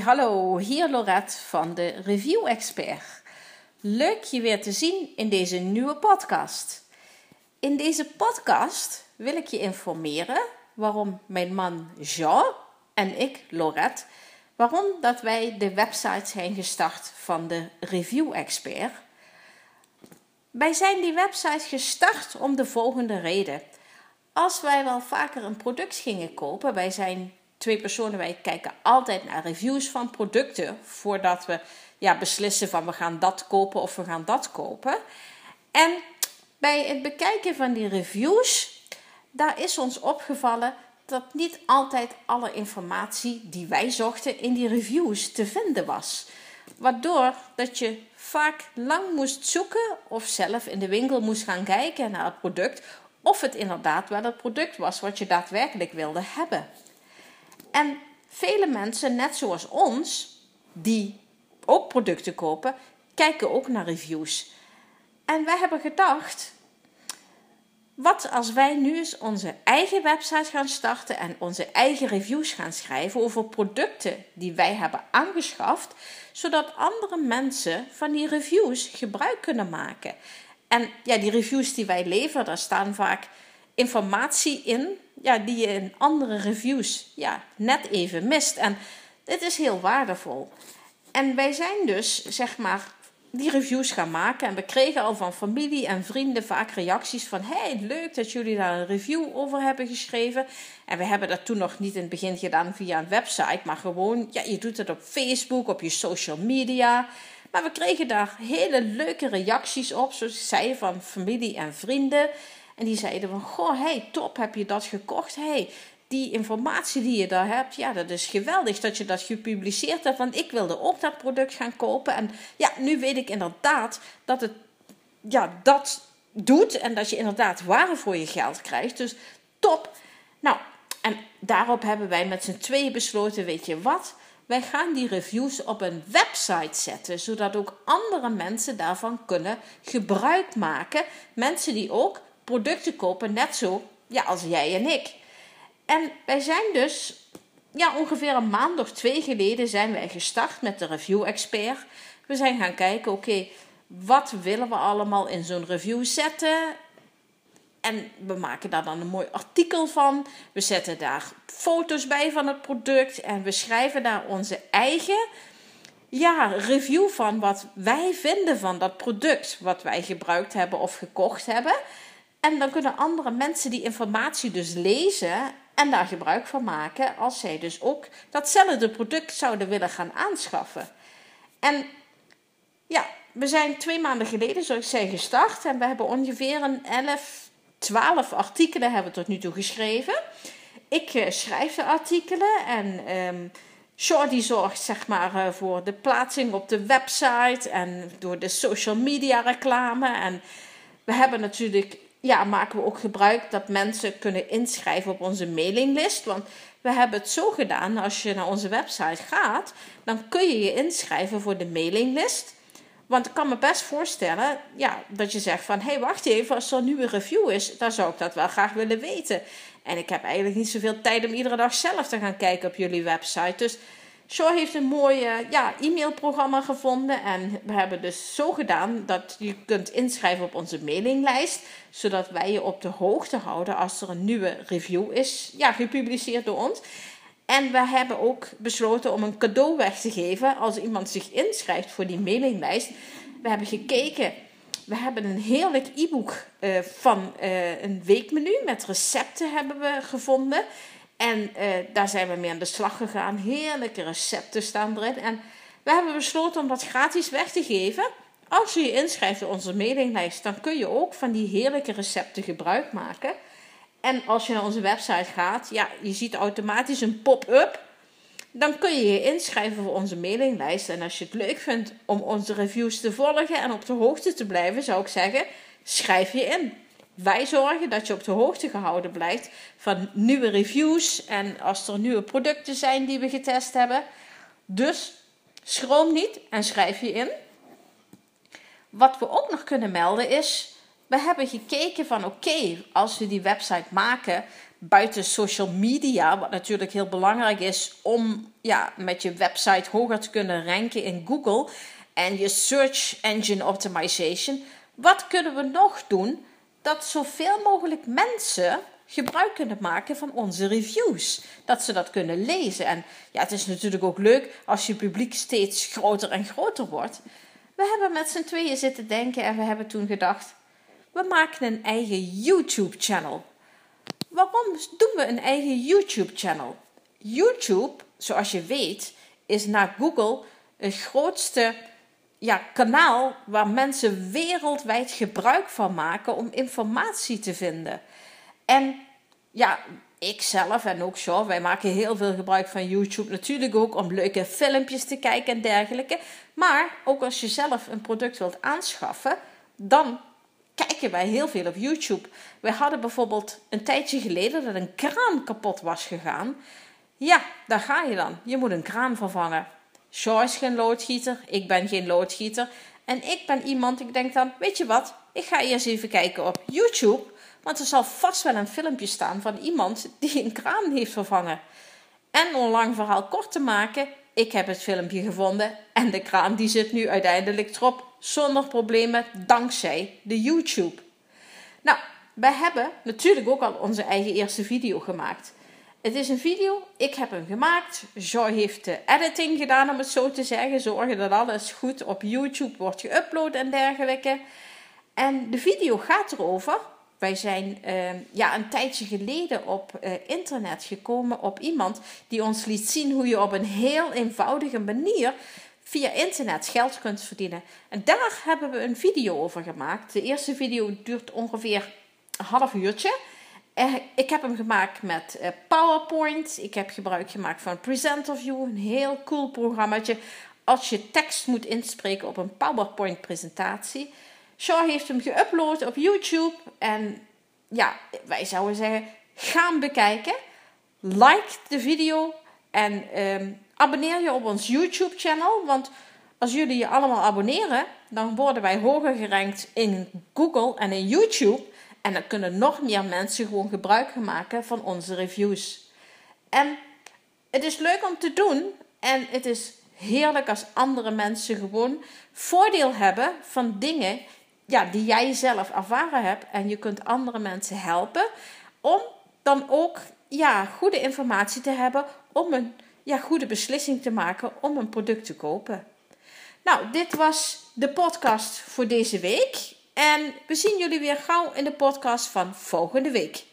Hallo, hier Lorette van de Review Expert. Leuk je weer te zien in deze nieuwe podcast. In deze podcast wil ik je informeren waarom mijn man Jean en ik, Lorette, waarom dat wij de website zijn gestart van de Review Expert. Wij zijn die website gestart om de volgende reden. Als wij wel vaker een product gingen kopen, wij zijn twee personen, wij kijken altijd naar reviews van producten voordat we ja, beslissen van we gaan dat kopen of we gaan dat kopen. En bij het bekijken van die reviews, daar is ons opgevallen dat niet altijd alle informatie die wij zochten in die reviews te vinden was. Waardoor dat je vaak lang moest zoeken of zelf in de winkel moest gaan kijken naar het product of het inderdaad wel het product was wat je daadwerkelijk wilde hebben. En vele mensen, net zoals ons, die ook producten kopen, kijken ook naar reviews. En wij hebben gedacht, wat als wij nu eens onze eigen website gaan starten en onze eigen reviews gaan schrijven over producten die wij hebben aangeschaft, zodat andere mensen van die reviews gebruik kunnen maken. En ja, die reviews die wij leveren, daar staan vaak informatie in ja, die je in andere reviews ja, net even mist. En dit is heel waardevol. En wij zijn dus, zeg maar, die reviews gaan maken. En we kregen al van familie en vrienden vaak reacties van... hey, leuk dat jullie daar een review over hebben geschreven. En we hebben dat toen nog niet in het begin gedaan via een website... maar gewoon, ja, je doet het op Facebook, op je social media... Maar we kregen daar hele leuke reacties op, zoals zei, van familie en vrienden. En die zeiden van, goh, hey, top, heb je dat gekocht? Hey, die informatie die je daar hebt, ja, dat is geweldig dat je dat gepubliceerd hebt. Want ik wilde ook dat product gaan kopen. En ja, nu weet ik inderdaad dat het ja, dat doet. En dat je inderdaad waarde voor je geld krijgt. Dus top. Nou, en daarop hebben wij met z'n tweeën besloten, weet je wat? Wij gaan die reviews op een website zetten, zodat ook andere mensen daarvan kunnen gebruik maken. Mensen die ook producten kopen, net zo ja, als jij en ik. En wij zijn dus, ja, ongeveer een maand of twee geleden zijn wij gestart met de Review Expert. We zijn gaan kijken, oké, wat willen we allemaal in zo'n review zetten? En we maken daar dan een mooi artikel van. We zetten daar foto's bij van het product. En we schrijven daar onze eigen ja, review van wat wij vinden van dat product. Wat wij gebruikt hebben of gekocht hebben. En dan kunnen andere mensen die informatie dus lezen en daar gebruik van maken als zij dus ook datzelfde product zouden willen gaan aanschaffen. En ja, we zijn twee maanden geleden, zoals ik zei, gestart en we hebben ongeveer een 11, 12 artikelen hebben tot nu toe geschreven. Ik uh, schrijf de artikelen en um, Shorty zorgt zeg maar uh, voor de plaatsing op de website en door de social media reclame. En we hebben natuurlijk ja, maken we ook gebruik dat mensen kunnen inschrijven op onze mailinglist. Want we hebben het zo gedaan, als je naar onze website gaat, dan kun je je inschrijven voor de mailinglist. Want ik kan me best voorstellen ja, dat je zegt van... hé, hey, wacht even, als er een nieuwe review is... dan zou ik dat wel graag willen weten. En ik heb eigenlijk niet zoveel tijd om iedere dag zelf te gaan kijken op jullie website. Dus Shaw heeft een mooi ja, e-mailprogramma gevonden. En we hebben dus zo gedaan dat je kunt inschrijven op onze mailinglijst. Zodat wij je op de hoogte houden als er een nieuwe review is. Ja, gepubliceerd door ons. En we hebben ook besloten om een cadeau weg te geven als iemand zich inschrijft voor die mailinglijst. We hebben gekeken. We hebben een heerlijk e-book uh, van uh, een weekmenu met recepten hebben we gevonden. En uh, daar zijn we mee aan de slag gegaan. Heerlijke recepten staan erin. En we hebben besloten om dat gratis weg te geven. Als je je inschrijft op onze mailinglijst, dan kun je ook van die heerlijke recepten gebruik maken. En als je naar onze website gaat, ja, je ziet automatisch een pop-up. Dan kun je je inschrijven voor onze mailinglijst. En als je het leuk vindt om onze reviews te volgen en op de hoogte te blijven, zou ik zeggen: schrijf je in. Wij zorgen dat je op de hoogte gehouden blijft van nieuwe reviews en als er nieuwe producten zijn die we getest hebben. Dus schroom niet en schrijf je in. Wat we ook nog kunnen melden is, we hebben gekeken van oké, als we die website maken, buiten social media, wat natuurlijk heel belangrijk is om ja, met je website hoger te kunnen ranken in Google en je search engine optimization, wat kunnen we nog doen dat zoveel mogelijk mensen gebruik kunnen maken van onze reviews. Dat ze dat kunnen lezen. En ja, het is natuurlijk ook leuk als je publiek steeds groter en groter wordt. We hebben met z'n tweeën zitten denken en we hebben toen gedacht: we maken een eigen YouTube-channel. Waarom doen we een eigen YouTube-channel? YouTube, zoals je weet, is na Google het grootste ja, kanaal waar mensen wereldwijd gebruik van maken om informatie te vinden. En ja, ik zelf en ook zo, wij maken heel veel gebruik van YouTube. Natuurlijk ook om leuke filmpjes te kijken en dergelijke. Maar ook als je zelf een product wilt aanschaffen, dan kijken wij heel veel op YouTube. We hadden bijvoorbeeld een tijdje geleden dat een kraan kapot was gegaan. Ja, daar ga je dan. Je moet een kraan vervangen. Shaw is geen loodgieter, ik ben geen loodgieter. En ik ben iemand, ik denk dan, weet je wat, ik ga eerst even kijken op YouTube. Want er zal vast wel een filmpje staan van iemand die een kraan heeft vervangen. En om lang verhaal kort te maken, ik heb het filmpje gevonden en de kraan die zit nu uiteindelijk erop zonder problemen dankzij de YouTube. Nou, wij hebben natuurlijk ook al onze eigen eerste video gemaakt. Het is een video, ik heb hem gemaakt. Joy heeft de editing gedaan, om het zo te zeggen. Zorgen dat alles goed op YouTube wordt geüpload en dergelijke. En de video gaat erover. Wij zijn uh, ja, een tijdje geleden op uh, internet gekomen op iemand die ons liet zien hoe je op een heel eenvoudige manier via internet geld kunt verdienen. En daar hebben we een video over gemaakt. De eerste video duurt ongeveer een half uurtje. Eh, ik heb hem gemaakt met uh, PowerPoint. Ik heb gebruik gemaakt van Presenterview, een heel cool programmaatje. Als je tekst moet inspreken op een PowerPoint-presentatie. Shaw heeft hem geüpload op YouTube. En ja, wij zouden zeggen: ga hem bekijken. Like de video en um, abonneer je op ons YouTube-channel. Want als jullie je allemaal abonneren, dan worden wij hoger gerankt in Google en in YouTube. En dan kunnen nog meer mensen gewoon gebruik maken van onze reviews. En het is leuk om te doen. En het is heerlijk als andere mensen gewoon voordeel hebben van dingen ja, die jij zelf ervaren hebt. En je kunt andere mensen helpen om dan ook ja, goede informatie te hebben om een ja, goede beslissing te maken om een product te kopen. Nou, dit was de podcast voor deze week. En we zien jullie weer gauw in de podcast van volgende week.